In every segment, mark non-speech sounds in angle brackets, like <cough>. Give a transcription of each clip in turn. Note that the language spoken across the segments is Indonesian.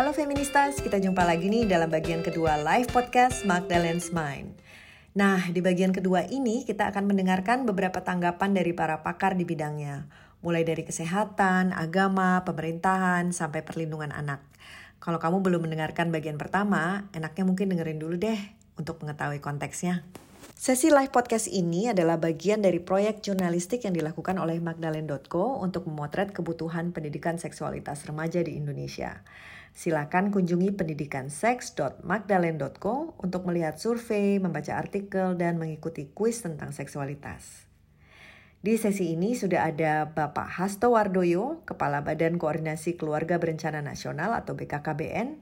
Halo Feministas, kita jumpa lagi nih dalam bagian kedua live podcast Magdalene's Mind. Nah, di bagian kedua ini kita akan mendengarkan beberapa tanggapan dari para pakar di bidangnya, mulai dari kesehatan, agama, pemerintahan, sampai perlindungan anak. Kalau kamu belum mendengarkan bagian pertama, enaknya mungkin dengerin dulu deh untuk mengetahui konteksnya. Sesi live podcast ini adalah bagian dari proyek jurnalistik yang dilakukan oleh Magdalene.co untuk memotret kebutuhan pendidikan seksualitas remaja di Indonesia. Silakan kunjungi pendidikansex.magdalene.co untuk melihat survei, membaca artikel, dan mengikuti kuis tentang seksualitas. Di sesi ini sudah ada Bapak Hasto Wardoyo, Kepala Badan Koordinasi Keluarga Berencana Nasional atau BKKBN,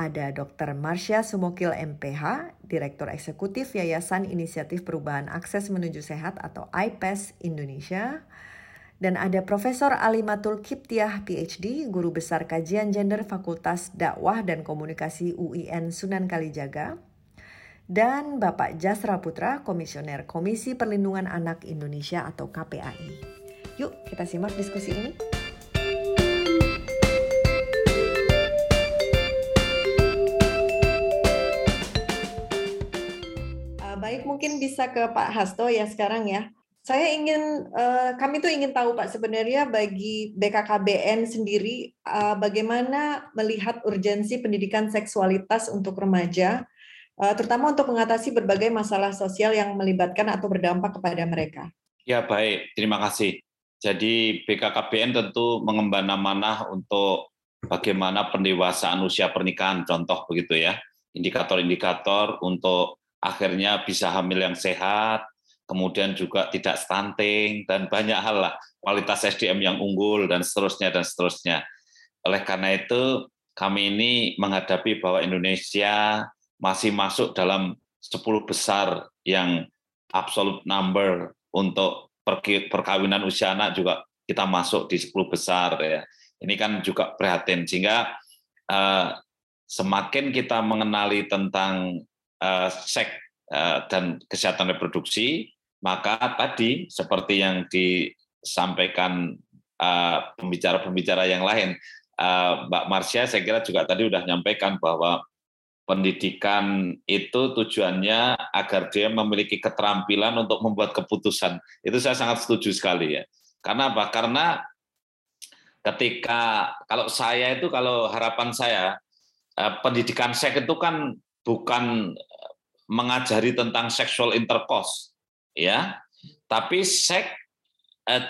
ada Dr. Marsha Sumokil MPH, Direktur Eksekutif Yayasan Inisiatif Perubahan Akses Menuju Sehat atau IPES Indonesia, dan ada Profesor Alimatul Kiptiah PhD, Guru Besar Kajian Gender Fakultas Dakwah dan Komunikasi UIN Sunan Kalijaga, dan Bapak Jasra Putra, Komisioner Komisi Perlindungan Anak Indonesia atau KPAI. Yuk kita simak diskusi ini. baik mungkin bisa ke Pak Hasto ya sekarang ya. Saya ingin, uh, kami tuh ingin tahu Pak sebenarnya bagi BKKBN sendiri uh, bagaimana melihat urgensi pendidikan seksualitas untuk remaja, uh, terutama untuk mengatasi berbagai masalah sosial yang melibatkan atau berdampak kepada mereka. Ya baik, terima kasih. Jadi BKKBN tentu mengemban amanah untuk bagaimana pendewasaan usia pernikahan, contoh begitu ya, indikator-indikator untuk akhirnya bisa hamil yang sehat, kemudian juga tidak stunting dan banyak hal lah kualitas SDM yang unggul dan seterusnya dan seterusnya. Oleh karena itu kami ini menghadapi bahwa Indonesia masih masuk dalam 10 besar yang absolute number untuk perkawinan usia anak juga kita masuk di 10 besar ya. Ini kan juga prihatin sehingga uh, semakin kita mengenali tentang uh, seks uh, dan kesehatan reproduksi, maka tadi seperti yang disampaikan pembicara-pembicara uh, yang lain, uh, Mbak Marsha saya kira juga tadi sudah menyampaikan bahwa pendidikan itu tujuannya agar dia memiliki keterampilan untuk membuat keputusan. Itu saya sangat setuju sekali ya. Karena apa? Karena ketika kalau saya itu kalau harapan saya pendidikan seks itu kan bukan mengajari tentang sexual intercourse ya. Tapi seks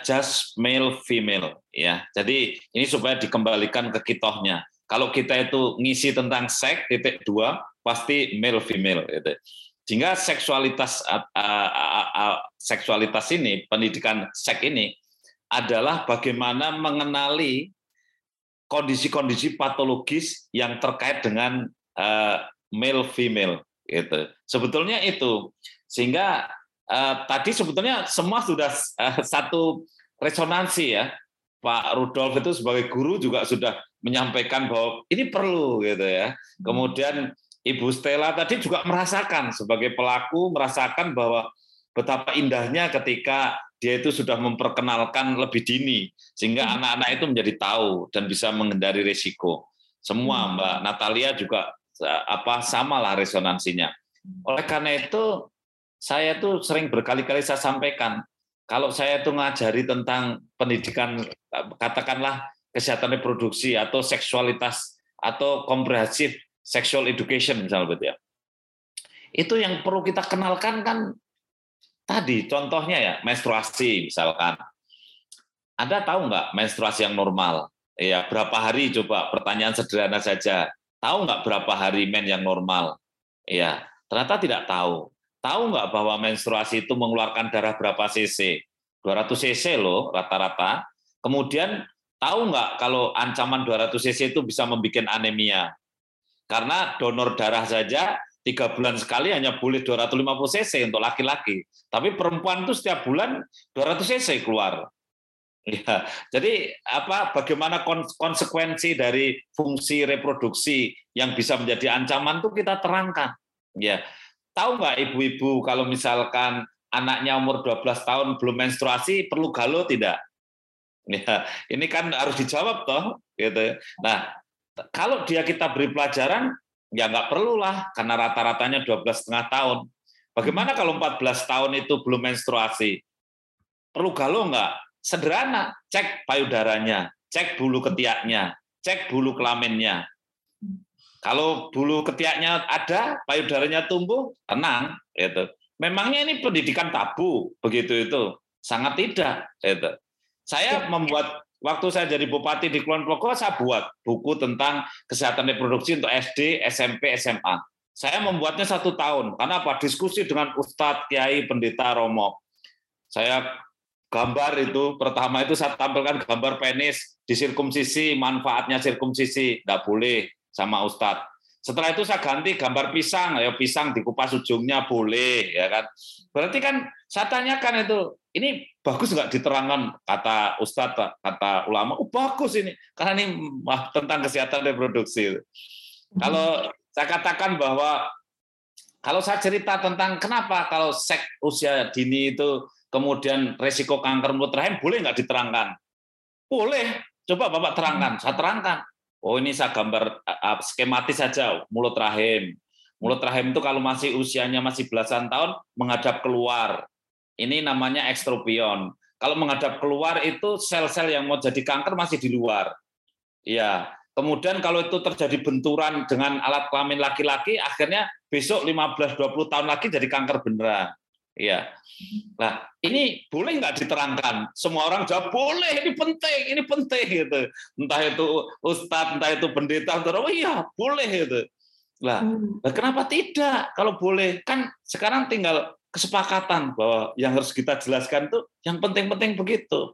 just male female ya. Jadi ini supaya dikembalikan ke kitohnya. Kalau kita itu ngisi tentang seks titik dua pasti male female gitu. Sehingga seksualitas uh, uh, uh, seksualitas ini pendidikan seks ini adalah bagaimana mengenali kondisi-kondisi patologis yang terkait dengan uh, male female gitu. Sebetulnya itu. Sehingga uh, tadi sebetulnya semua sudah uh, satu resonansi ya. Pak Rudolf itu sebagai guru juga sudah menyampaikan bahwa ini perlu gitu ya. Kemudian Ibu Stella tadi juga merasakan sebagai pelaku merasakan bahwa betapa indahnya ketika dia itu sudah memperkenalkan lebih dini sehingga hmm. anak-anak itu menjadi tahu dan bisa menghindari risiko. Semua hmm. Mbak Natalia juga apa samalah resonansinya. Oleh karena itu saya tuh sering berkali-kali saya sampaikan kalau saya tuh ngajari tentang pendidikan katakanlah kesehatan reproduksi atau seksualitas atau komprehensif sexual education misalnya begitu ya. Itu yang perlu kita kenalkan kan tadi contohnya ya menstruasi misalkan. Anda tahu nggak menstruasi yang normal? Ya berapa hari coba pertanyaan sederhana saja Tahu nggak berapa hari men yang normal? Ya, ternyata tidak tahu. Tahu nggak bahwa menstruasi itu mengeluarkan darah berapa cc? 200 cc loh rata-rata. Kemudian tahu nggak kalau ancaman 200 cc itu bisa membuat anemia? Karena donor darah saja tiga bulan sekali hanya boleh 250 cc untuk laki-laki. Tapi perempuan itu setiap bulan 200 cc keluar. Ya, jadi apa? Bagaimana konsekuensi dari fungsi reproduksi yang bisa menjadi ancaman itu kita terangkan. Ya, tahu nggak ibu-ibu kalau misalkan anaknya umur 12 tahun belum menstruasi perlu galo tidak? <laughs> Ya, ini kan harus dijawab toh, gitu. Nah, kalau dia kita beri pelajaran, ya nggak perlulah karena rata-ratanya 12 setengah tahun. Bagaimana kalau 14 tahun itu belum menstruasi? Perlu galau nggak? Sederhana, cek payudaranya, cek bulu ketiaknya, cek bulu kelaminnya. Kalau bulu ketiaknya ada, payudaranya tumbuh, tenang. Gitu. Memangnya ini pendidikan tabu, begitu itu? Sangat tidak. Gitu. Saya membuat waktu saya jadi bupati di Kulon Progo, saya buat buku tentang kesehatan reproduksi untuk SD, SMP, SMA. Saya membuatnya satu tahun. Karena apa? Diskusi dengan Ustadz, Kiai, Pendeta, Romo. Saya gambar itu, pertama itu saya tampilkan gambar penis di sirkumsisi, manfaatnya sirkumsisi. Tidak boleh sama Ustadz. Setelah itu saya ganti gambar pisang, ya pisang dikupas ujungnya boleh, ya kan. Berarti kan saya tanyakan itu, ini bagus nggak diterangkan kata Ustadz, kata ulama, oh bagus ini, karena ini tentang kesehatan reproduksi. Kalau saya katakan bahwa kalau saya cerita tentang kenapa kalau seks usia dini itu kemudian resiko kanker mulut rahim boleh nggak diterangkan? Boleh. Coba Bapak terangkan. Saya terangkan. Oh ini saya gambar skematis saja mulut rahim. Mulut rahim itu kalau masih usianya masih belasan tahun menghadap keluar. Ini namanya ekstropion. Kalau menghadap keluar itu sel-sel yang mau jadi kanker masih di luar. Ya. Kemudian kalau itu terjadi benturan dengan alat kelamin laki-laki, akhirnya besok 15-20 tahun lagi jadi kanker beneran. Ya. Nah, ini boleh nggak diterangkan? Semua orang jawab boleh, ini penting, ini penting gitu. Entah itu ustadz, entah itu pendeta, entah oh iya boleh gitu. Lah, hmm. kenapa tidak? Kalau boleh, kan sekarang tinggal kesepakatan bahwa yang harus kita jelaskan itu yang penting-penting begitu.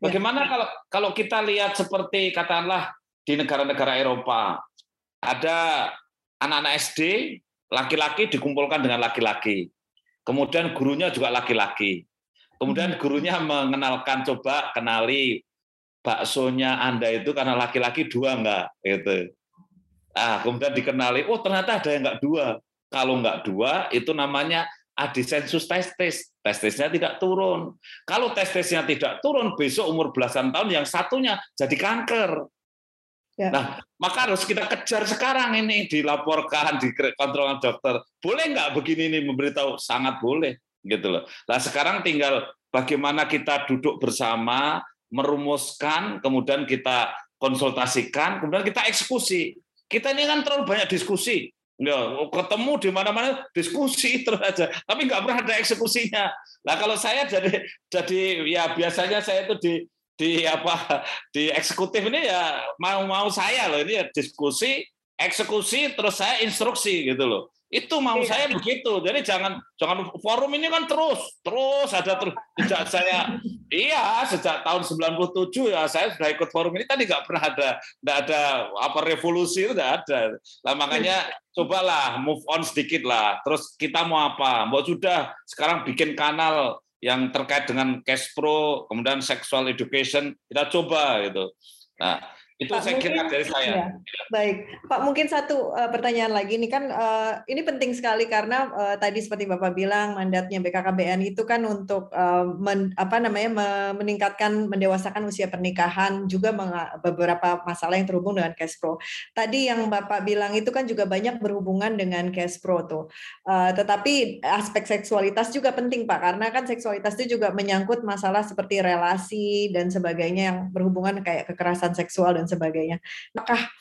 Ya. Bagaimana kalau kalau kita lihat seperti katakanlah di negara-negara Eropa ada anak-anak SD laki-laki dikumpulkan dengan laki-laki Kemudian gurunya juga laki-laki. Kemudian hmm. gurunya mengenalkan coba kenali baksonya Anda itu karena laki-laki dua enggak gitu. Ah, kemudian dikenali, oh ternyata ada yang enggak dua. Kalau enggak dua itu namanya adisensus testis. Testisnya tidak turun. Kalau testisnya tidak turun, besok umur belasan tahun yang satunya jadi kanker. Ya. Nah, maka harus kita kejar sekarang ini dilaporkan di kontrol dokter. Boleh nggak begini ini memberitahu? Sangat boleh, gitu loh. Nah, sekarang tinggal bagaimana kita duduk bersama, merumuskan, kemudian kita konsultasikan, kemudian kita eksekusi. Kita ini kan terlalu banyak diskusi. Ya, ketemu di mana-mana diskusi <laughs> terus aja, tapi nggak pernah ada eksekusinya. Nah kalau saya jadi jadi ya biasanya saya itu di di apa? Di eksekutif ini ya mau mau saya loh ini ya diskusi eksekusi terus saya instruksi gitu loh. Itu mau iya. saya begitu. Jadi jangan jangan forum ini kan terus terus ada terus sejak saya iya sejak tahun 97 ya saya sudah ikut forum ini. Tadi nggak pernah ada nggak ada apa revolusi itu nggak ada. Lah makanya cobalah move on sedikit lah. Terus kita mau apa? Mau sudah sekarang bikin kanal yang terkait dengan cash pro, kemudian sexual education, kita coba gitu. Nah, itu Pak, saya kira dari saya. Ya. Baik, Pak mungkin satu uh, pertanyaan lagi ini kan uh, ini penting sekali karena uh, tadi seperti Bapak bilang mandatnya BKKBN itu kan untuk uh, men, apa namanya meningkatkan mendewasakan usia pernikahan juga beberapa masalah yang terhubung dengan cash pro. Tadi yang Bapak bilang itu kan juga banyak berhubungan dengan cash pro tuh. Uh, tetapi aspek seksualitas juga penting Pak karena kan seksualitas itu juga menyangkut masalah seperti relasi dan sebagainya yang berhubungan kayak kekerasan seksual dan dan sebagainya. Apakah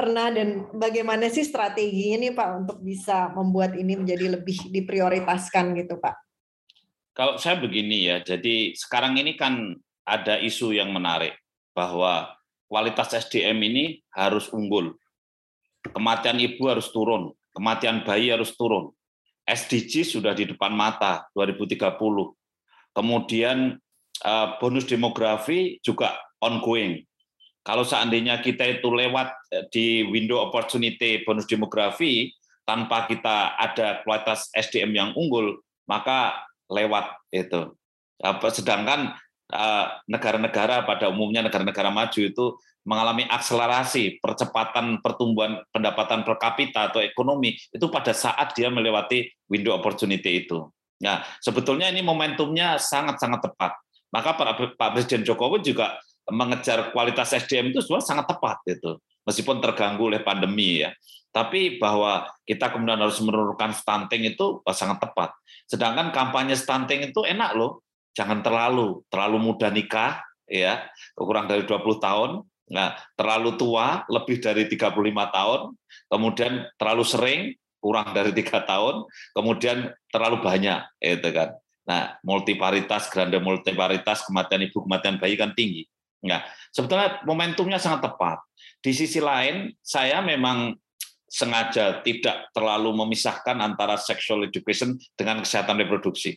pernah dan bagaimana sih strateginya nih Pak untuk bisa membuat ini menjadi lebih diprioritaskan gitu Pak? Kalau saya begini ya, jadi sekarang ini kan ada isu yang menarik bahwa kualitas SDM ini harus unggul. Kematian ibu harus turun, kematian bayi harus turun. SDG sudah di depan mata 2030. Kemudian eh, bonus demografi juga ongoing. Kalau seandainya kita itu lewat eh, di window opportunity bonus demografi tanpa kita ada kualitas SDM yang unggul, maka lewat itu. Sedangkan eh, negara-negara pada umumnya negara-negara maju itu mengalami akselerasi percepatan pertumbuhan pendapatan per kapita atau ekonomi itu pada saat dia melewati window opportunity itu. Nah, sebetulnya ini momentumnya sangat-sangat tepat. Maka Pak Presiden Jokowi juga mengejar kualitas SDM itu sebenarnya sangat tepat gitu. meskipun terganggu oleh pandemi ya. Tapi bahwa kita kemudian harus menurunkan stunting itu sangat tepat. Sedangkan kampanye stunting itu enak loh, jangan terlalu terlalu muda nikah ya, kurang dari 20 tahun, nah terlalu tua lebih dari 35 tahun, kemudian terlalu sering kurang dari tiga tahun, kemudian terlalu banyak, itu kan. Nah, multiparitas, grande multiparitas, kematian ibu, kematian bayi kan tinggi. Nah, sebetulnya momentumnya sangat tepat. Di sisi lain, saya memang sengaja tidak terlalu memisahkan antara sexual education dengan kesehatan reproduksi.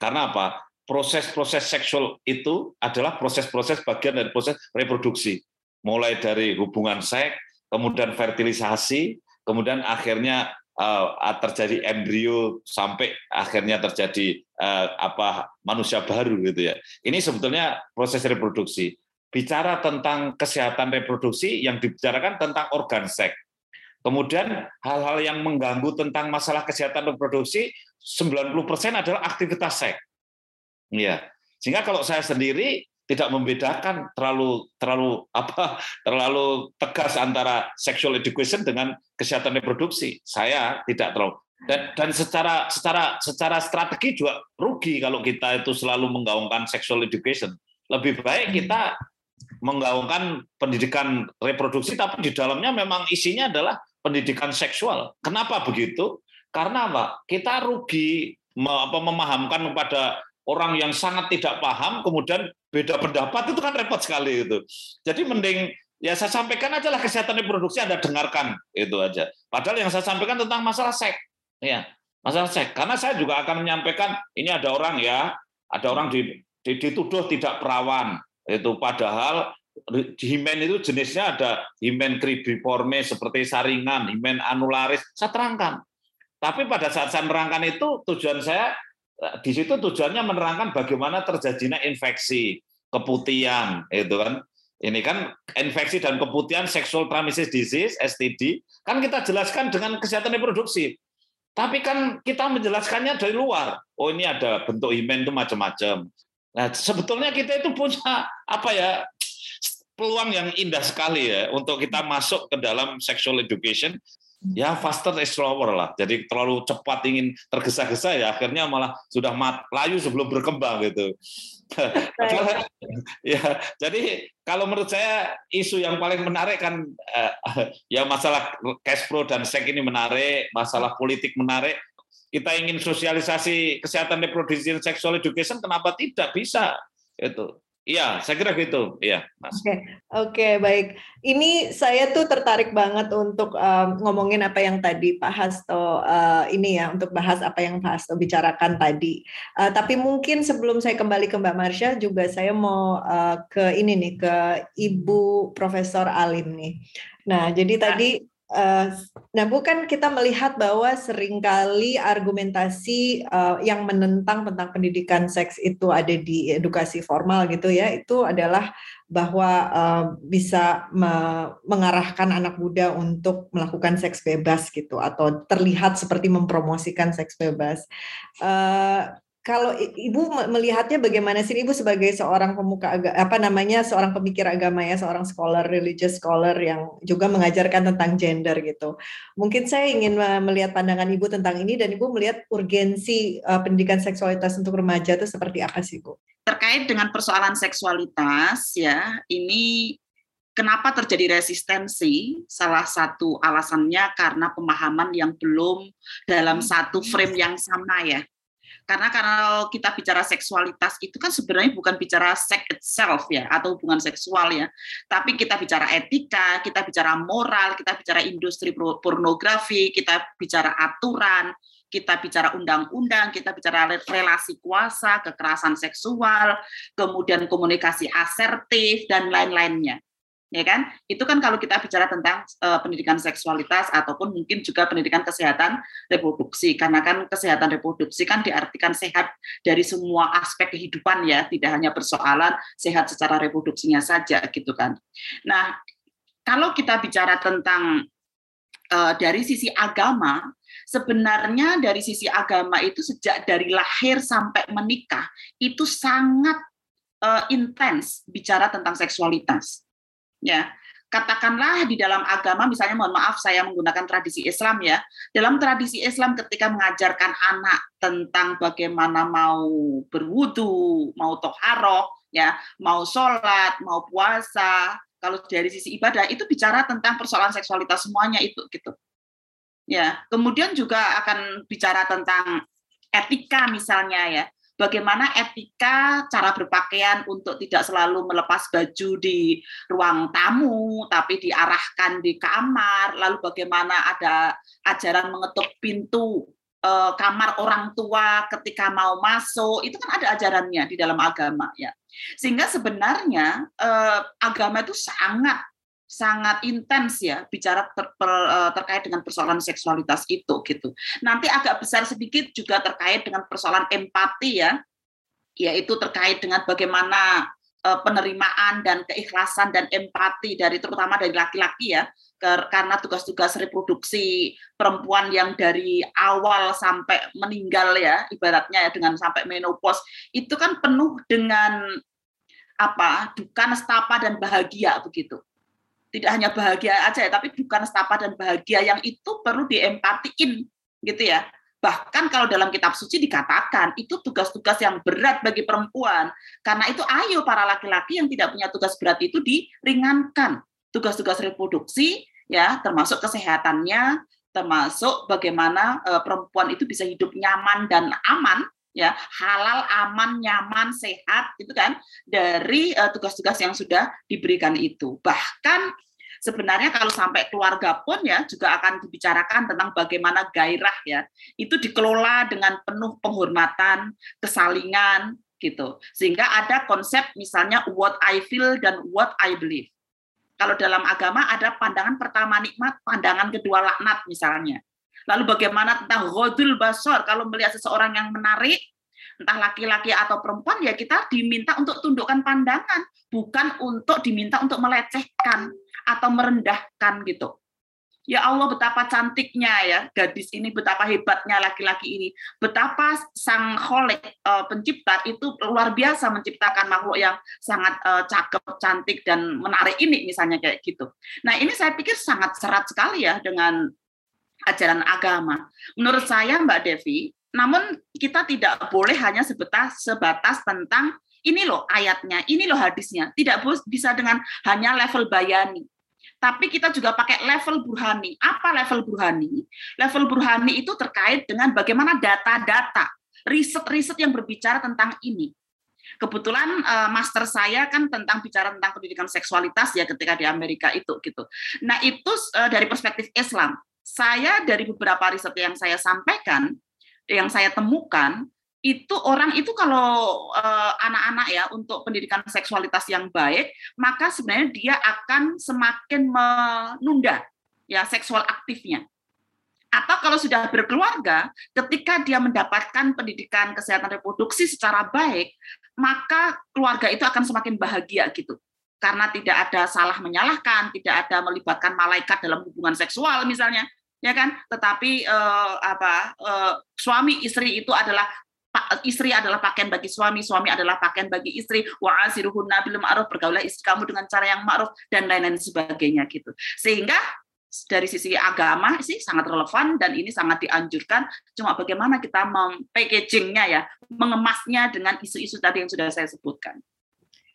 Karena apa? Proses-proses seksual itu adalah proses-proses bagian dari proses reproduksi. Mulai dari hubungan seks, kemudian fertilisasi, kemudian akhirnya uh, terjadi embrio sampai akhirnya terjadi uh, apa manusia baru gitu ya. Ini sebetulnya proses reproduksi. Bicara tentang kesehatan reproduksi yang dibicarakan tentang organ seks Kemudian hal-hal yang mengganggu tentang masalah kesehatan reproduksi 90% adalah aktivitas seks. Iya. Sehingga kalau saya sendiri tidak membedakan terlalu terlalu apa terlalu tegas antara sexual education dengan kesehatan reproduksi. Saya tidak terlalu dan dan secara secara secara strategi juga rugi kalau kita itu selalu menggaungkan sexual education. Lebih baik kita menggaungkan pendidikan reproduksi tapi di dalamnya memang isinya adalah pendidikan seksual. Kenapa begitu? Karena apa? Kita rugi memahamkan kepada orang yang sangat tidak paham, kemudian beda pendapat itu kan repot sekali itu. Jadi mending ya saya sampaikan aja lah kesehatan reproduksi Anda dengarkan itu aja. Padahal yang saya sampaikan tentang masalah seks, ya masalah seks. Karena saya juga akan menyampaikan ini ada orang ya, ada orang dituduh tidak perawan itu padahal himen itu jenisnya ada himen cribiforme seperti saringan, himen anularis. Saya terangkan. Tapi pada saat saya menerangkan itu tujuan saya eh, di situ tujuannya menerangkan bagaimana terjadinya infeksi, keputihan, itu kan. Ini kan infeksi dan keputihan sexual transmitted disease (STD) kan kita jelaskan dengan kesehatan reproduksi. Tapi kan kita menjelaskannya dari luar. Oh ini ada bentuk himen itu macam-macam. Nah sebetulnya kita itu punya apa ya peluang yang indah sekali ya untuk kita masuk ke dalam sexual education ya faster is slower lah. Jadi terlalu cepat ingin tergesa-gesa ya akhirnya malah sudah mat, layu sebelum berkembang gitu. <laughs> ya, jadi kalau menurut saya isu yang paling menarik kan eh, ya masalah cash flow dan seks ini menarik, masalah politik menarik. Kita ingin sosialisasi kesehatan reproduksi dan sexual education, kenapa tidak bisa? Itu Iya, saya kira gitu. Iya, Mas. Oke, okay. okay, baik. Ini saya tuh tertarik banget untuk um, ngomongin apa yang tadi Pak Hasto uh, ini ya, untuk bahas apa yang Pak Hasto bicarakan tadi. Uh, tapi mungkin sebelum saya kembali ke Mbak Marsha, juga saya mau uh, ke ini nih, ke Ibu Profesor Alim nih. Nah, jadi tadi Uh, nah, bukan kita melihat bahwa sering kali argumentasi uh, yang menentang tentang pendidikan seks itu ada di edukasi formal gitu ya, itu adalah bahwa uh, bisa me mengarahkan anak muda untuk melakukan seks bebas gitu atau terlihat seperti mempromosikan seks bebas. Uh, kalau ibu melihatnya bagaimana sih ibu sebagai seorang pemuka apa namanya seorang pemikir agama ya seorang scholar religious scholar yang juga mengajarkan tentang gender gitu. Mungkin saya ingin melihat pandangan ibu tentang ini dan ibu melihat urgensi uh, pendidikan seksualitas untuk remaja itu seperti apa sih bu? Terkait dengan persoalan seksualitas ya ini Kenapa terjadi resistensi? Salah satu alasannya karena pemahaman yang belum dalam satu frame yang sama ya karena kalau kita bicara seksualitas itu kan sebenarnya bukan bicara sex itself ya atau hubungan seksual ya, tapi kita bicara etika, kita bicara moral, kita bicara industri pornografi, kita bicara aturan, kita bicara undang-undang, kita bicara relasi kuasa, kekerasan seksual, kemudian komunikasi asertif dan lain-lainnya ya kan? Itu kan kalau kita bicara tentang uh, pendidikan seksualitas ataupun mungkin juga pendidikan kesehatan reproduksi, karena kan kesehatan reproduksi kan diartikan sehat dari semua aspek kehidupan ya, tidak hanya persoalan sehat secara reproduksinya saja gitu kan. Nah, kalau kita bicara tentang uh, dari sisi agama, sebenarnya dari sisi agama itu sejak dari lahir sampai menikah itu sangat uh, intens bicara tentang seksualitas ya katakanlah di dalam agama misalnya mohon maaf saya menggunakan tradisi Islam ya. Dalam tradisi Islam ketika mengajarkan anak tentang bagaimana mau berwudu mau toharoh ya mau sholat mau puasa kalau dari sisi ibadah itu bicara tentang persoalan seksualitas semuanya itu gitu. Ya kemudian juga akan bicara tentang etika misalnya ya bagaimana etika cara berpakaian untuk tidak selalu melepas baju di ruang tamu, tapi diarahkan di kamar, lalu bagaimana ada ajaran mengetuk pintu eh, kamar orang tua ketika mau masuk, itu kan ada ajarannya di dalam agama ya. Sehingga sebenarnya eh, agama itu sangat sangat intens ya bicara ter, per, eh, terkait dengan persoalan seksualitas itu gitu. Nanti agak besar sedikit juga terkait dengan persoalan empati ya, yaitu terkait dengan bagaimana eh, penerimaan dan keikhlasan dan empati dari terutama dari laki-laki ya karena tugas-tugas reproduksi perempuan yang dari awal sampai meninggal ya ibaratnya ya dengan sampai menopause itu kan penuh dengan apa duka nestapa dan bahagia begitu tidak hanya bahagia aja ya, tapi bukan nestapa dan bahagia yang itu perlu diempatiin gitu ya. Bahkan kalau dalam kitab suci dikatakan itu tugas-tugas yang berat bagi perempuan. Karena itu ayo para laki-laki yang tidak punya tugas berat itu diringankan. Tugas-tugas reproduksi ya termasuk kesehatannya, termasuk bagaimana uh, perempuan itu bisa hidup nyaman dan aman ya halal aman nyaman sehat itu kan dari tugas tugas-tugas yang sudah diberikan itu. Bahkan sebenarnya kalau sampai keluarga pun ya juga akan dibicarakan tentang bagaimana gairah ya itu dikelola dengan penuh penghormatan kesalingan gitu. Sehingga ada konsep misalnya what I feel dan what I believe. Kalau dalam agama ada pandangan pertama nikmat pandangan kedua laknat misalnya Lalu bagaimana tentang godul basor kalau melihat seseorang yang menarik, entah laki-laki atau perempuan ya kita diminta untuk tundukkan pandangan, bukan untuk diminta untuk melecehkan atau merendahkan gitu. Ya Allah betapa cantiknya ya gadis ini, betapa hebatnya laki-laki ini, betapa sang kholek uh, pencipta itu luar biasa menciptakan makhluk yang sangat uh, cakep, cantik dan menarik ini misalnya kayak gitu. Nah ini saya pikir sangat serat sekali ya dengan ajaran agama. Menurut saya Mbak Devi, namun kita tidak boleh hanya sebatas sebatas tentang ini loh ayatnya, ini loh hadisnya. Tidak bisa dengan hanya level bayani. Tapi kita juga pakai level burhani. Apa level burhani? Level burhani itu terkait dengan bagaimana data-data, riset-riset yang berbicara tentang ini. Kebetulan uh, master saya kan tentang bicara tentang pendidikan seksualitas ya ketika di Amerika itu gitu. Nah, itu uh, dari perspektif Islam saya dari beberapa riset yang saya sampaikan, yang saya temukan, itu orang itu kalau anak anak-anak ya untuk pendidikan seksualitas yang baik, maka sebenarnya dia akan semakin menunda ya seksual aktifnya. Atau kalau sudah berkeluarga, ketika dia mendapatkan pendidikan kesehatan reproduksi secara baik, maka keluarga itu akan semakin bahagia gitu karena tidak ada salah menyalahkan, tidak ada melibatkan malaikat dalam hubungan seksual misalnya, ya kan? Tetapi uh, apa uh, suami istri itu adalah istri adalah pakaian bagi suami, suami adalah pakaian bagi istri. Wa asiruhunna ma'ruf, bergaulah istri kamu dengan cara yang ma'ruf dan lain-lain sebagainya gitu. Sehingga dari sisi agama sih sangat relevan dan ini sangat dianjurkan. Cuma bagaimana kita mem-packagingnya ya, mengemasnya dengan isu-isu tadi yang sudah saya sebutkan.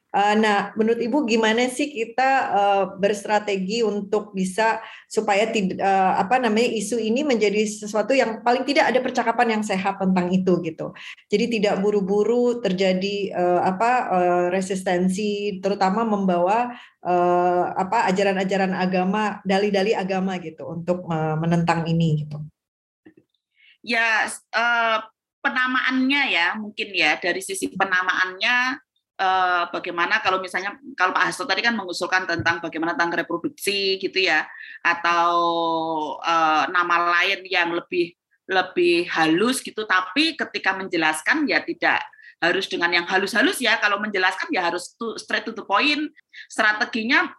Uh, nah, menurut Ibu gimana sih kita uh, berstrategi untuk bisa supaya uh, apa namanya isu ini menjadi sesuatu yang paling tidak ada percakapan yang sehat tentang itu gitu. Jadi tidak buru-buru terjadi apa resistensi terutama membawa apa ajaran-ajaran agama, dalih-dalih agama gitu untuk menentang ini gitu. Ya, uh, penamaannya ya mungkin ya dari sisi penamaannya uh, bagaimana kalau misalnya kalau Pak Hasto tadi kan mengusulkan tentang bagaimana tentang reproduksi gitu ya atau uh, nama lain yang lebih lebih halus gitu. Tapi ketika menjelaskan ya tidak harus dengan yang halus-halus ya. Kalau menjelaskan ya harus to, straight to the point. Strateginya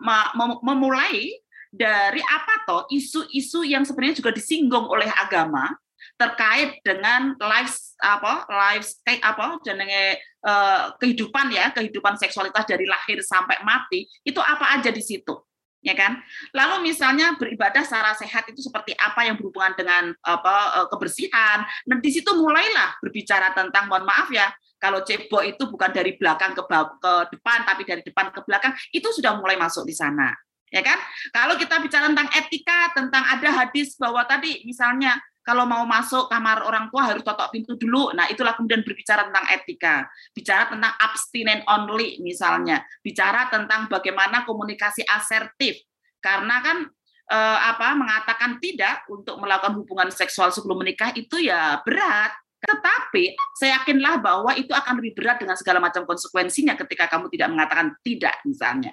memulai dari apa toh isu-isu yang sebenarnya juga disinggung oleh agama terkait dengan life apa life state apa jenenge uh, kehidupan ya kehidupan seksualitas dari lahir sampai mati itu apa aja di situ ya kan? Lalu misalnya beribadah secara sehat itu seperti apa yang berhubungan dengan apa eh, kebersihan. Nah, di situ mulailah berbicara tentang mohon maaf ya, kalau cebok itu bukan dari belakang ke, ke depan tapi dari depan ke belakang, itu sudah mulai masuk di sana. Ya kan? Kalau kita bicara tentang etika, tentang ada hadis bahwa tadi misalnya kalau mau masuk kamar orang tua harus totok pintu dulu. Nah, itulah kemudian berbicara tentang etika. Bicara tentang abstinent only misalnya. Bicara tentang bagaimana komunikasi asertif. Karena kan eh, apa mengatakan tidak untuk melakukan hubungan seksual sebelum menikah itu ya berat. Tetapi saya yakinlah bahwa itu akan lebih berat dengan segala macam konsekuensinya ketika kamu tidak mengatakan tidak misalnya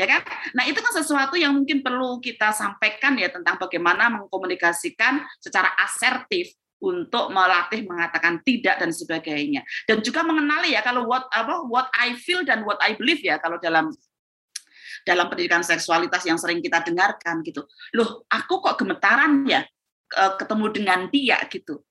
ya kan? Nah itu kan sesuatu yang mungkin perlu kita sampaikan ya tentang bagaimana mengkomunikasikan secara asertif untuk melatih mengatakan tidak dan sebagainya. Dan juga mengenali ya kalau what apa what I feel dan what I believe ya kalau dalam dalam pendidikan seksualitas yang sering kita dengarkan gitu. Loh aku kok gemetaran ya ketemu dengan dia gitu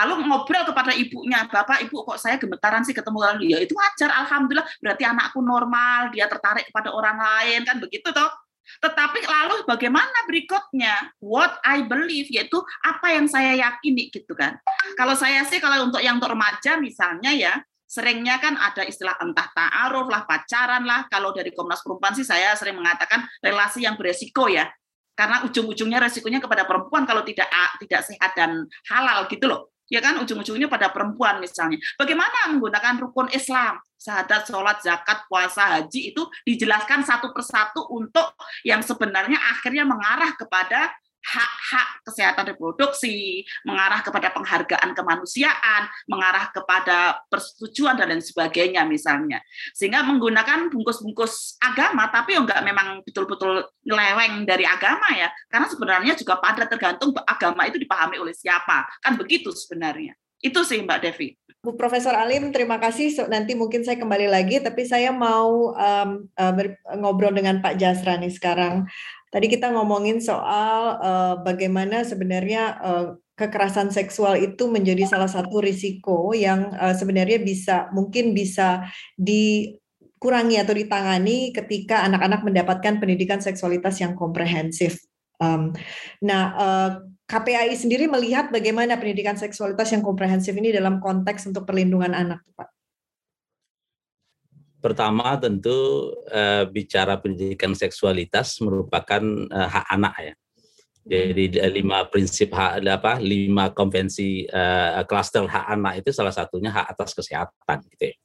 lalu ngobrol kepada ibunya, bapak ibu kok saya gemetaran sih ketemu orang ya itu wajar, alhamdulillah berarti anakku normal, dia tertarik kepada orang lain kan begitu toh. Tetapi lalu bagaimana berikutnya? What I believe yaitu apa yang saya yakini gitu kan. Kalau saya sih kalau untuk yang untuk remaja misalnya ya seringnya kan ada istilah entah ta'aruf lah, pacaran lah. Kalau dari Komnas Perempuan sih saya sering mengatakan relasi yang beresiko ya. Karena ujung-ujungnya resikonya kepada perempuan kalau tidak tidak sehat dan halal gitu loh ya kan ujung-ujungnya pada perempuan misalnya. Bagaimana menggunakan rukun Islam, syahadat, sholat, zakat, puasa, haji itu dijelaskan satu persatu untuk yang sebenarnya akhirnya mengarah kepada hak-hak kesehatan reproduksi, mengarah kepada penghargaan kemanusiaan, mengarah kepada persetujuan dan lain sebagainya misalnya. Sehingga menggunakan bungkus-bungkus agama tapi enggak memang betul-betul leweng dari agama ya. Karena sebenarnya juga pada tergantung agama itu dipahami oleh siapa. Kan begitu sebenarnya. Itu sih Mbak Devi. Bu Profesor Alim, terima kasih. So, nanti mungkin saya kembali lagi, tapi saya mau um, uh, ngobrol dengan Pak Jasra nih sekarang. Tadi kita ngomongin soal uh, bagaimana sebenarnya uh, kekerasan seksual itu menjadi salah satu risiko yang uh, sebenarnya bisa mungkin bisa dikurangi atau ditangani ketika anak-anak mendapatkan pendidikan seksualitas yang komprehensif. Um, nah, uh, KPAI sendiri melihat bagaimana pendidikan seksualitas yang komprehensif ini dalam konteks untuk perlindungan anak, Pak. Pertama tentu uh, bicara pendidikan seksualitas merupakan uh, hak anak ya. Jadi lima prinsip hak apa lima konvensi uh, klaster hak anak itu salah satunya hak atas kesehatan gitu ya.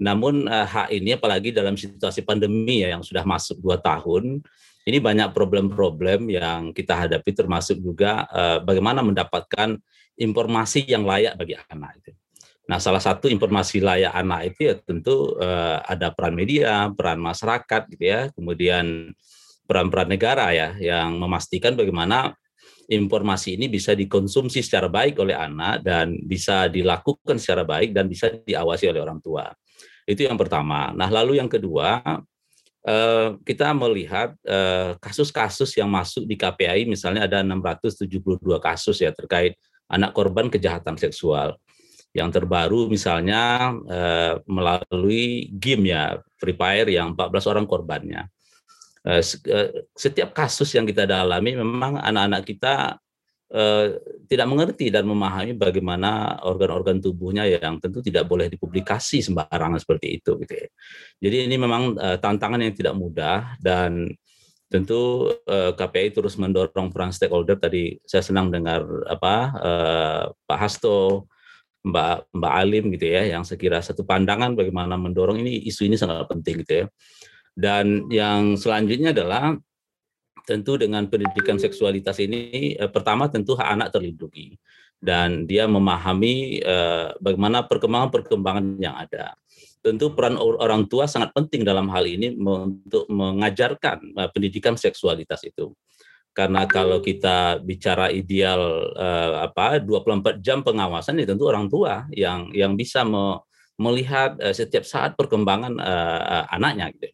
Namun uh, hak ini apalagi dalam situasi pandemi ya yang sudah masuk dua tahun ini banyak problem-problem yang kita hadapi termasuk juga uh, bagaimana mendapatkan informasi yang layak bagi anak itu. Nah, salah satu informasi layak anak itu ya tentu uh, ada peran media, peran masyarakat gitu ya, kemudian peran-peran negara ya yang memastikan bagaimana informasi ini bisa dikonsumsi secara baik oleh anak dan bisa dilakukan secara baik dan bisa diawasi oleh orang tua. Itu yang pertama. Nah, lalu yang kedua, uh, kita melihat kasus-kasus yang masuk di KPI misalnya ada 672 kasus ya terkait anak korban kejahatan seksual yang terbaru misalnya eh, melalui game ya Free Fire yang 14 orang korbannya. Eh, eh, setiap kasus yang kita dalami memang anak-anak kita tidak mengerti dan memahami bagaimana organ-organ tubuhnya yang tentu tidak boleh dipublikasi sembarangan seperti itu gitu ya. Jadi ini memang tantangan yang tidak mudah dan tentu KPI terus mendorong peran stakeholder tadi saya senang dengar apa Pak Hasto Mbak Mbak Alim gitu ya yang sekira satu pandangan bagaimana mendorong ini isu ini sangat penting gitu ya. Dan yang selanjutnya adalah tentu dengan pendidikan seksualitas ini eh, pertama tentu hak anak terlindungi dan dia memahami eh, bagaimana perkembangan-perkembangan yang ada. Tentu peran orang tua sangat penting dalam hal ini untuk mengajarkan eh, pendidikan seksualitas itu karena kalau kita bicara ideal uh, apa 24 jam pengawasan ya tentu orang tua yang yang bisa me, melihat uh, setiap saat perkembangan uh, uh, anaknya gitu.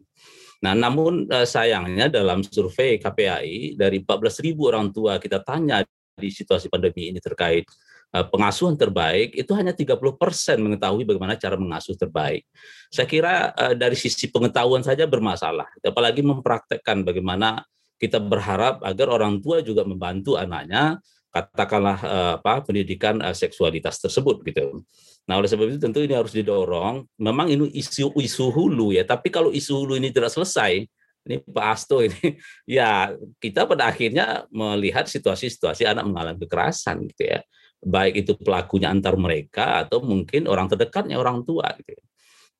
Nah, namun uh, sayangnya dalam survei KPAI dari 14.000 orang tua kita tanya di situasi pandemi ini terkait pengasuhan terbaik itu hanya 30% mengetahui bagaimana cara mengasuh terbaik. Saya kira dari sisi pengetahuan saja bermasalah, apalagi mempraktekkan bagaimana kita berharap agar orang tua juga membantu anaknya katakanlah apa pendidikan seksualitas tersebut gitu. Nah, oleh sebab itu tentu ini harus didorong. Memang ini isu-isu hulu ya, tapi kalau isu hulu ini tidak selesai, ini Pak Asto ini <laughs> ya kita pada akhirnya melihat situasi-situasi anak mengalami kekerasan gitu ya. Baik itu pelakunya antar mereka atau mungkin orang terdekatnya orang tua gitu. Ya.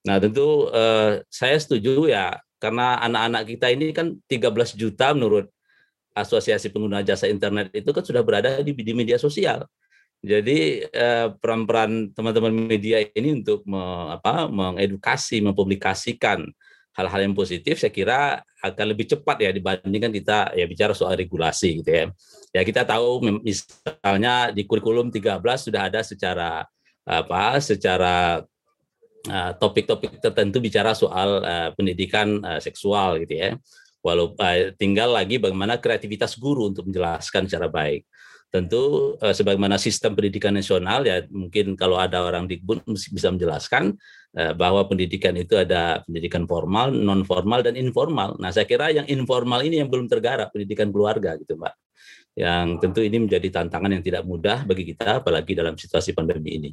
Nah, tentu eh, saya setuju ya karena anak-anak kita ini kan 13 juta menurut Asosiasi Pengguna Jasa Internet itu kan sudah berada di, di media sosial. Jadi eh, peran-peran teman-teman media ini untuk me, apa, mengedukasi, mempublikasikan hal-hal yang positif, saya kira akan lebih cepat ya dibandingkan kita ya bicara soal regulasi gitu ya. Ya kita tahu misalnya di kurikulum 13 sudah ada secara apa, secara topik-topik uh, tertentu bicara soal uh, pendidikan uh, seksual gitu ya. Walau uh, tinggal lagi bagaimana kreativitas guru untuk menjelaskan secara baik tentu eh, sebagaimana sistem pendidikan nasional ya mungkin kalau ada orang Dikbud bisa menjelaskan bahwa pendidikan itu ada pendidikan formal, non formal dan informal. Nah, saya kira yang informal ini yang belum tergarap pendidikan keluarga gitu, Mbak. Yang tentu ini menjadi tantangan yang tidak mudah bagi kita apalagi dalam situasi pandemi ini.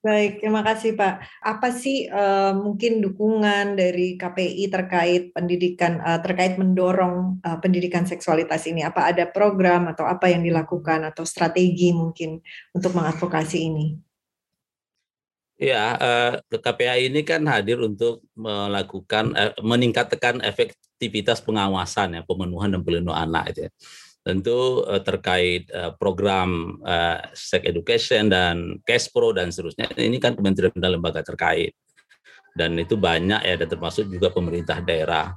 Baik, terima kasih Pak. Apa sih uh, mungkin dukungan dari KPI terkait pendidikan, uh, terkait mendorong uh, pendidikan seksualitas ini? Apa ada program atau apa yang dilakukan atau strategi mungkin untuk mengadvokasi ini? Ya, uh, KPI ini kan hadir untuk melakukan, uh, meningkatkan efektivitas pengawasan ya, pemenuhan dan pelindungan anak itu ya tentu uh, terkait uh, program uh, sex education dan Pro dan seterusnya ini kan kementerian dan lembaga terkait dan itu banyak ya dan termasuk juga pemerintah daerah.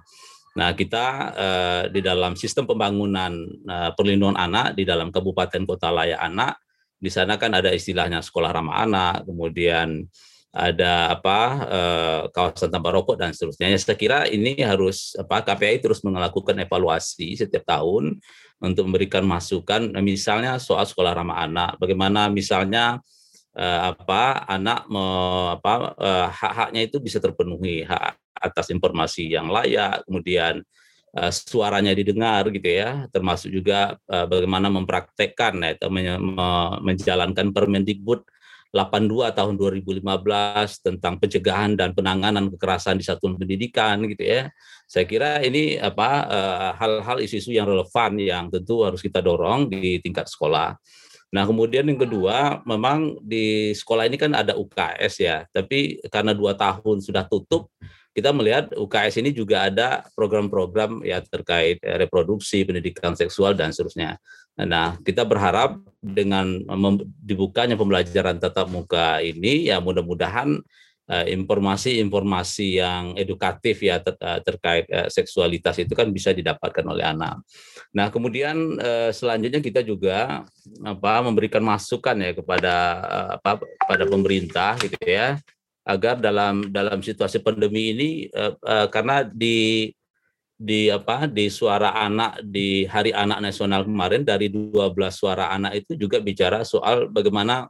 Nah kita uh, di dalam sistem pembangunan uh, perlindungan anak di dalam kabupaten kota layak anak di sana kan ada istilahnya sekolah ramah anak kemudian ada apa eh, kawasan tanpa rokok dan seterusnya. Saya kira ini harus apa KPI terus melakukan evaluasi setiap tahun untuk memberikan masukan misalnya soal sekolah ramah anak, bagaimana misalnya eh, apa anak me, apa eh, hak-haknya itu bisa terpenuhi, hak atas informasi yang layak, kemudian eh, suaranya didengar gitu ya, termasuk juga eh, bagaimana mempraktekkan ya, atau menjalankan Permendikbud 82 tahun 2015 tentang pencegahan dan penanganan kekerasan di satuan pendidikan gitu ya. Saya kira ini apa eh, hal-hal isu-isu yang relevan yang tentu harus kita dorong di tingkat sekolah. Nah, kemudian yang kedua, memang di sekolah ini kan ada UKS ya, tapi karena dua tahun sudah tutup, kita melihat UKS ini juga ada program-program ya terkait eh, reproduksi, pendidikan seksual dan seterusnya. Nah, kita berharap dengan dibukanya pembelajaran tatap muka ini ya mudah-mudahan eh, informasi-informasi yang edukatif ya eh, terkait seksualitas itu kan bisa didapatkan oleh anak. Nah, kemudian selanjutnya kita juga apa memberikan masukan ya kepada apa pada pemerintah gitu ya agar dalam dalam situasi pandemi ini karena di di apa di suara anak di Hari Anak Nasional kemarin dari 12 suara anak itu juga bicara soal bagaimana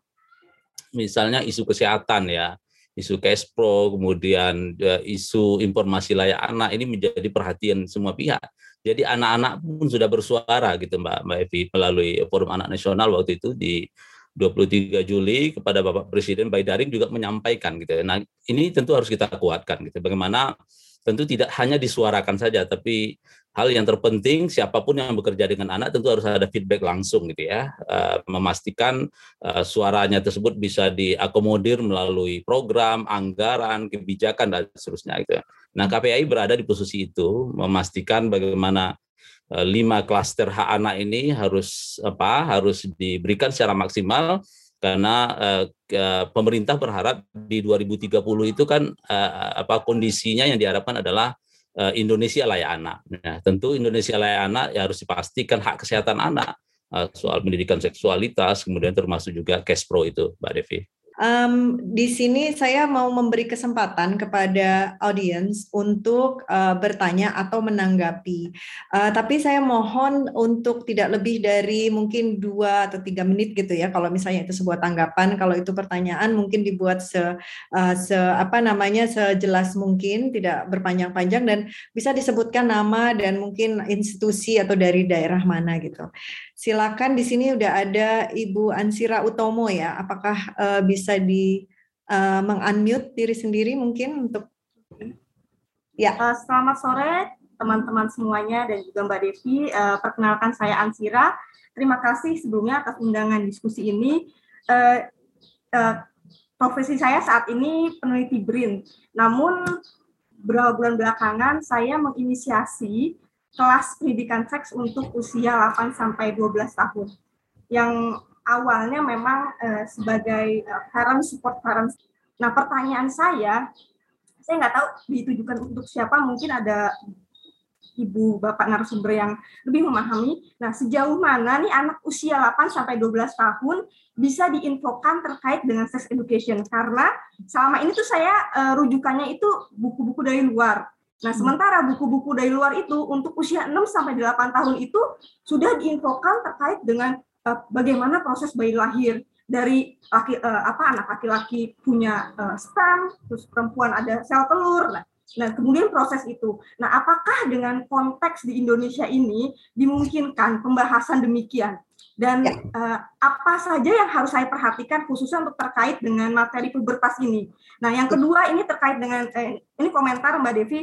misalnya isu kesehatan ya isu pro kemudian uh, isu informasi layak anak ini menjadi perhatian semua pihak. Jadi anak-anak pun sudah bersuara gitu Mbak Mbak Evi melalui Forum Anak Nasional waktu itu di 23 Juli kepada Bapak Presiden daring juga menyampaikan gitu. Nah, ini tentu harus kita kuatkan gitu. Bagaimana tentu tidak hanya disuarakan saja tapi hal yang terpenting siapa pun yang bekerja dengan anak tentu harus ada feedback langsung gitu ya. Uh, memastikan uh, suaranya tersebut bisa diakomodir melalui program, anggaran, kebijakan dan seterusnya gitu. Nah, KPI berada di posisi itu memastikan bagaimana Eh, lima klaster hak anak ini harus apa harus diberikan secara maksimal karena eh, pemerintah berharap di 2030 itu kan eh, apa kondisinya yang diharapkan adalah eh, Indonesia layak anak. Nah, tentu Indonesia layak anak ya harus dipastikan hak kesehatan anak eh, soal pendidikan seksualitas kemudian termasuk juga cash pro itu Mbak Devi. Um, di sini saya mau memberi kesempatan kepada audiens untuk uh, bertanya atau menanggapi. Uh, tapi saya mohon untuk tidak lebih dari mungkin dua atau tiga menit gitu ya. Kalau misalnya itu sebuah tanggapan, kalau itu pertanyaan mungkin dibuat se, uh, se apa namanya sejelas mungkin, tidak berpanjang-panjang dan bisa disebutkan nama dan mungkin institusi atau dari daerah mana gitu. Silakan di sini udah ada Ibu Ansira Utomo ya. Apakah uh, bisa di uh, mengunmute diri sendiri mungkin untuk Ya. Uh, selamat sore teman-teman semuanya dan juga Mbak Devi. Uh, perkenalkan saya Ansira. Terima kasih sebelumnya atas undangan diskusi ini. Uh, uh, profesi saya saat ini peneliti BRIN. Namun beberapa bulan belakangan saya menginisiasi kelas pendidikan seks untuk usia 8 sampai 12 tahun. Yang awalnya memang uh, sebagai uh, parent support parents. Nah, pertanyaan saya saya nggak tahu ditujukan untuk siapa, mungkin ada ibu bapak narasumber yang lebih memahami. Nah, sejauh mana nih anak usia 8 sampai 12 tahun bisa diinfokan terkait dengan sex education karena selama ini tuh saya uh, rujukannya itu buku-buku dari luar Nah, sementara buku-buku dari luar itu untuk usia 6 sampai 8 tahun itu sudah diinfokan terkait dengan uh, bagaimana proses bayi lahir dari laki uh, apa anak laki-laki punya uh, sperm, terus perempuan ada sel telur. Nah, nah, kemudian proses itu. Nah, apakah dengan konteks di Indonesia ini dimungkinkan pembahasan demikian? Dan ya. uh, apa saja yang harus saya perhatikan khususnya untuk terkait dengan materi pubertas ini? Nah, yang kedua ini terkait dengan eh, ini komentar Mbak Devi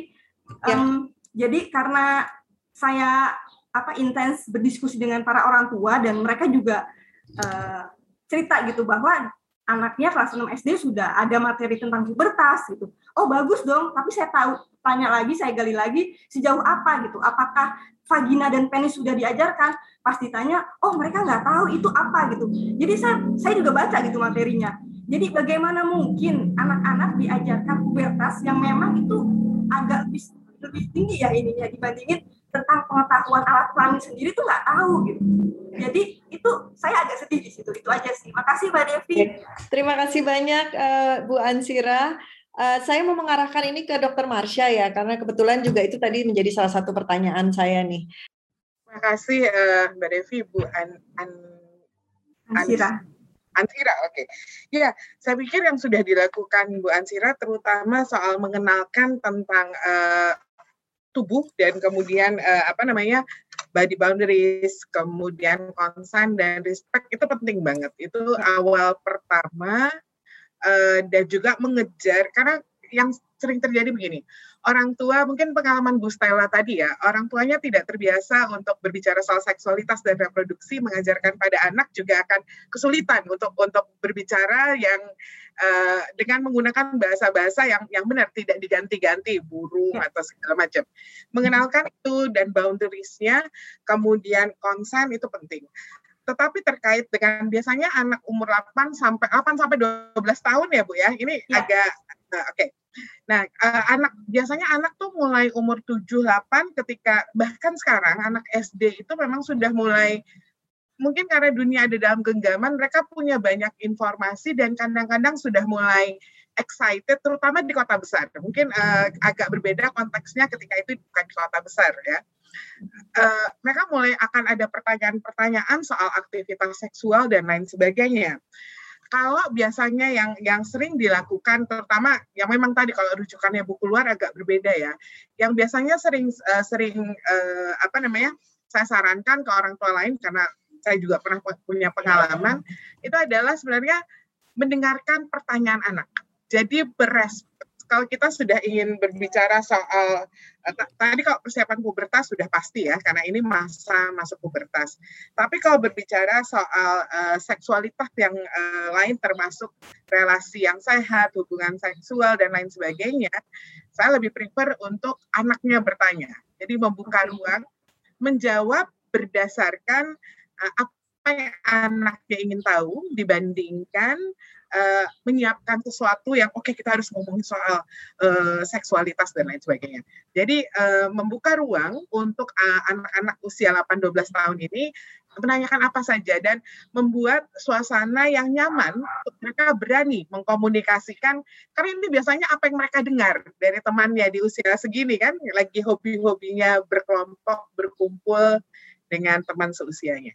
Ya. Um, jadi karena saya apa intens berdiskusi dengan para orang tua dan mereka juga uh, cerita gitu bahwa anaknya kelas 6 SD sudah ada materi tentang pubertas gitu. Oh bagus dong, tapi saya tahu tanya lagi, saya gali lagi sejauh apa gitu. Apakah vagina dan penis sudah diajarkan? Pasti tanya, oh mereka nggak tahu itu apa gitu. Jadi saya saya juga baca gitu materinya. Jadi bagaimana mungkin anak-anak diajarkan pubertas yang memang itu agak lebih lebih tinggi ya ininya dibandingin tentang pengetahuan alat kelamin sendiri tuh nggak tahu gitu. Jadi itu saya agak sedih di situ. Itu aja sih. Makasih Mbak Devi. Terima kasih banyak uh, Bu Ansira. Uh, saya mau mengarahkan ini ke Dokter Marsha ya, karena kebetulan juga itu tadi menjadi salah satu pertanyaan saya nih. Terima kasih uh, Mbak Devi, Bu An, An Ansira. Ansira, oke. Okay. Ya, saya pikir yang sudah dilakukan Bu Ansira terutama soal mengenalkan tentang uh, tubuh dan kemudian uh, apa namanya body boundaries, kemudian consent dan respect itu penting banget. Itu awal pertama uh, dan juga mengejar karena yang sering terjadi begini. Orang tua mungkin pengalaman Bu Stella tadi ya, orang tuanya tidak terbiasa untuk berbicara soal seksualitas dan reproduksi, mengajarkan pada anak juga akan kesulitan untuk untuk berbicara yang uh, dengan menggunakan bahasa-bahasa yang yang benar tidak diganti-ganti burung ya. atau segala macam. Mengenalkan itu dan boundariesnya, kemudian konsen itu penting tetapi terkait dengan biasanya anak umur 8 sampai 8 sampai 12 tahun ya Bu ya. Ini ya. agak uh, oke. Okay. Nah, uh, anak biasanya anak tuh mulai umur 7 8 ketika bahkan sekarang anak SD itu memang sudah mulai mungkin karena dunia ada dalam genggaman mereka punya banyak informasi dan kadang-kadang sudah mulai excited terutama di kota besar. Mungkin uh, agak berbeda konteksnya ketika itu bukan di kota besar ya. Uh, mereka mulai akan ada pertanyaan-pertanyaan soal aktivitas seksual dan lain sebagainya. Kalau biasanya yang yang sering dilakukan terutama yang memang tadi kalau rujukannya buku luar agak berbeda ya. Yang biasanya sering uh, sering uh, apa namanya saya sarankan ke orang tua lain karena saya juga pernah punya pengalaman itu adalah sebenarnya mendengarkan pertanyaan anak. Jadi beres kalau kita sudah ingin berbicara soal uh, tadi kalau persiapan pubertas sudah pasti ya karena ini masa masuk pubertas. Tapi kalau berbicara soal uh, seksualitas yang uh, lain termasuk relasi yang sehat, hubungan seksual dan lain sebagainya, saya lebih prefer untuk anaknya bertanya. Jadi membuka ruang menjawab berdasarkan uh, yang anaknya ingin tahu dibandingkan uh, menyiapkan sesuatu yang oke okay, kita harus ngomongin soal uh, seksualitas dan lain sebagainya. Jadi uh, membuka ruang untuk anak-anak uh, usia 8-12 tahun ini menanyakan apa saja dan membuat suasana yang nyaman untuk mereka berani mengkomunikasikan karena ini biasanya apa yang mereka dengar dari temannya di usia segini kan lagi hobi-hobinya berkelompok berkumpul dengan teman seusianya.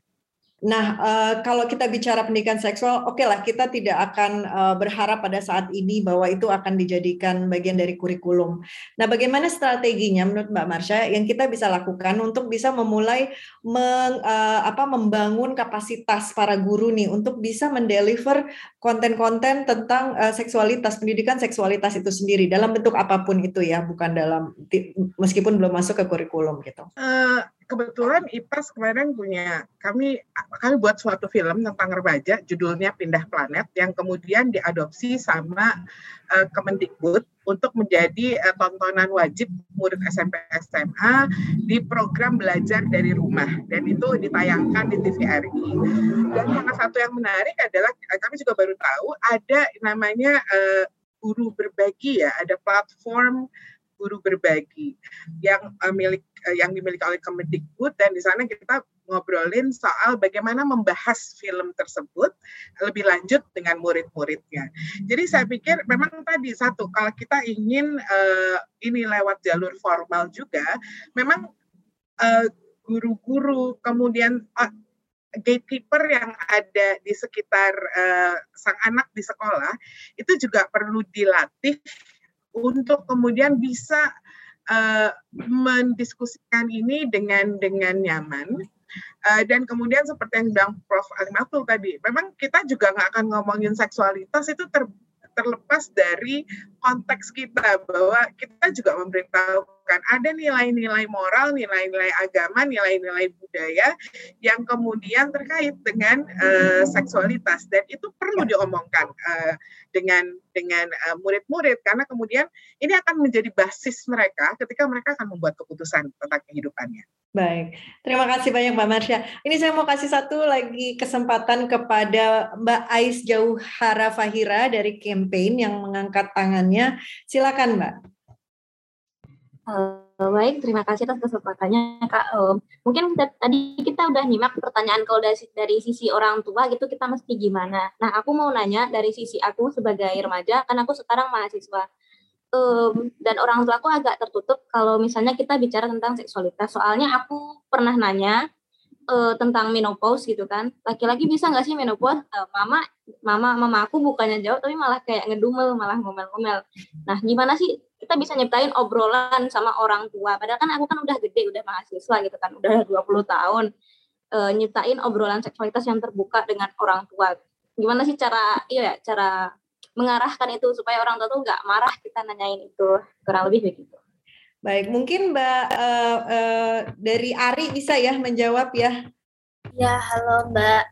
Nah, uh, kalau kita bicara pendidikan seksual, oke okay lah kita tidak akan uh, berharap pada saat ini bahwa itu akan dijadikan bagian dari kurikulum. Nah, bagaimana strateginya menurut Mbak Marsha yang kita bisa lakukan untuk bisa memulai meng, uh, apa, membangun kapasitas para guru nih untuk bisa mendeliver konten-konten tentang seksualitas, pendidikan seksualitas itu sendiri dalam bentuk apa pun itu ya, bukan dalam meskipun belum masuk ke kurikulum gitu. Uh, kebetulan IPAS kemarin punya kami kami buat suatu film tentang remaja judulnya Pindah Planet yang kemudian diadopsi sama uh, Kemendikbud untuk menjadi uh, tontonan wajib murid SMP SMA di program belajar dari rumah dan itu ditayangkan di TVRI. Dan yang satu yang menarik adalah eh, kami juga baru tahu ada namanya uh, guru berbagi ya, ada platform guru berbagi yang uh, milik yang dimiliki oleh Kemendikbud dan di sana kita ngobrolin soal bagaimana membahas film tersebut lebih lanjut dengan murid-muridnya. Jadi saya pikir memang tadi satu kalau kita ingin uh, ini lewat jalur formal juga, memang uh, guru-guru kemudian uh, gatekeeper yang ada di sekitar uh, sang anak di sekolah itu juga perlu dilatih untuk kemudian bisa uh, mendiskusikan ini dengan dengan nyaman uh, dan kemudian seperti yang bilang Prof. Alimatul tadi, memang kita juga nggak akan ngomongin seksualitas itu ter, terlepas dari konteks kita bahwa kita juga memberitahukan ada nilai-nilai moral, nilai-nilai agama, nilai-nilai budaya yang kemudian terkait dengan uh, seksualitas dan itu perlu diomongkan uh, dengan dengan murid-murid uh, karena kemudian ini akan menjadi basis mereka ketika mereka akan membuat keputusan tentang kehidupannya. Baik, terima kasih banyak Mbak Marsha. Ini saya mau kasih satu lagi kesempatan kepada Mbak Ais Jauhara Fahira dari campaign yang mengangkat tangannya. Silakan Mbak. Uh, baik, terima kasih atas kesempatannya Kak. Uh, mungkin tadi kita udah nyimak pertanyaan kalau dari, dari sisi orang tua gitu kita mesti gimana. Nah aku mau nanya dari sisi aku sebagai remaja, kan aku sekarang mahasiswa um, dan orang tua aku agak tertutup kalau misalnya kita bicara tentang seksualitas. Soalnya aku pernah nanya uh, tentang menopause gitu kan. Laki-laki bisa nggak sih menopause? Uh, mama, mama, mama aku bukannya jawab tapi malah kayak ngedumel, malah ngomel-ngomel. Nah, gimana sih kita bisa nyiptain obrolan sama orang tua? Padahal kan aku kan udah gede, udah mahasiswa gitu kan, udah <laughs> 20 tahun. Uh, nyiptain obrolan seksualitas yang terbuka dengan orang tua. Gimana sih cara, iya cara mengarahkan itu supaya orang tua tuh nggak marah kita nanyain itu kurang lebih begitu. Baik, mungkin Mbak uh, uh, dari Ari bisa ya menjawab ya. Ya, halo Mbak.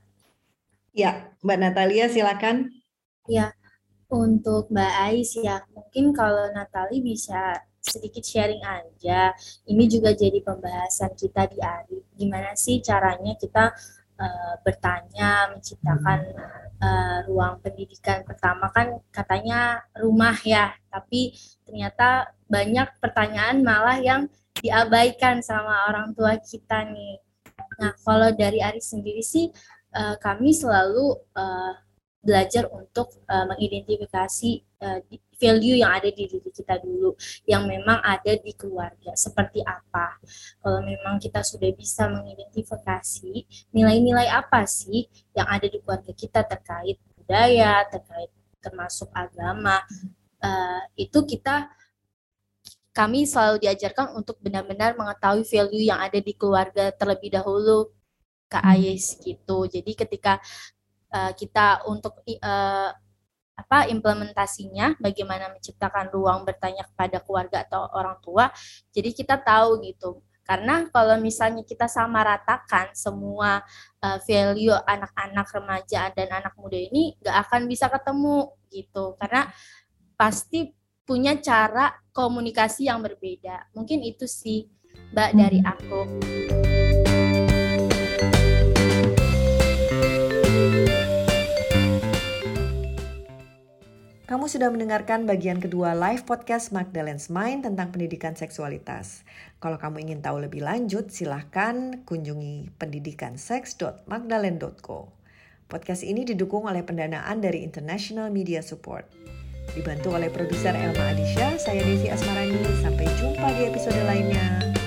Ya, Mbak Natalia silakan. Ya, untuk Mbak Ais ya, mungkin kalau Natali bisa sedikit sharing aja. Ini juga jadi pembahasan kita di Ari. Gimana sih caranya kita uh, bertanya, menciptakan uh, ruang pendidikan pertama kan katanya rumah ya, tapi ternyata banyak pertanyaan malah yang diabaikan sama orang tua kita nih. Nah, kalau dari Ari sendiri sih uh, kami selalu belajar untuk uh, mengidentifikasi uh, value yang ada di diri kita dulu, yang memang ada di keluarga. Seperti apa? Kalau memang kita sudah bisa mengidentifikasi nilai-nilai apa sih yang ada di keluarga kita terkait budaya, terkait termasuk agama, uh, itu kita kami selalu diajarkan untuk benar-benar mengetahui value yang ada di keluarga terlebih dahulu ke Ayes gitu. Jadi ketika uh, kita untuk uh, apa implementasinya bagaimana menciptakan ruang bertanya kepada keluarga atau orang tua jadi kita tahu gitu. Karena kalau misalnya kita sama ratakan semua uh, value anak-anak remaja dan anak muda ini nggak akan bisa ketemu gitu. Karena pasti punya cara komunikasi yang berbeda. Mungkin itu sih mbak dari aku Kamu sudah mendengarkan bagian kedua live podcast Magdalene's Mind tentang pendidikan seksualitas. Kalau kamu ingin tahu lebih lanjut, silahkan kunjungi pendidikansex.magdalene.co. Podcast ini didukung oleh pendanaan dari International Media Support. Dibantu oleh produser Elma Adisha, saya Devi Asmarani. Sampai jumpa di episode lainnya.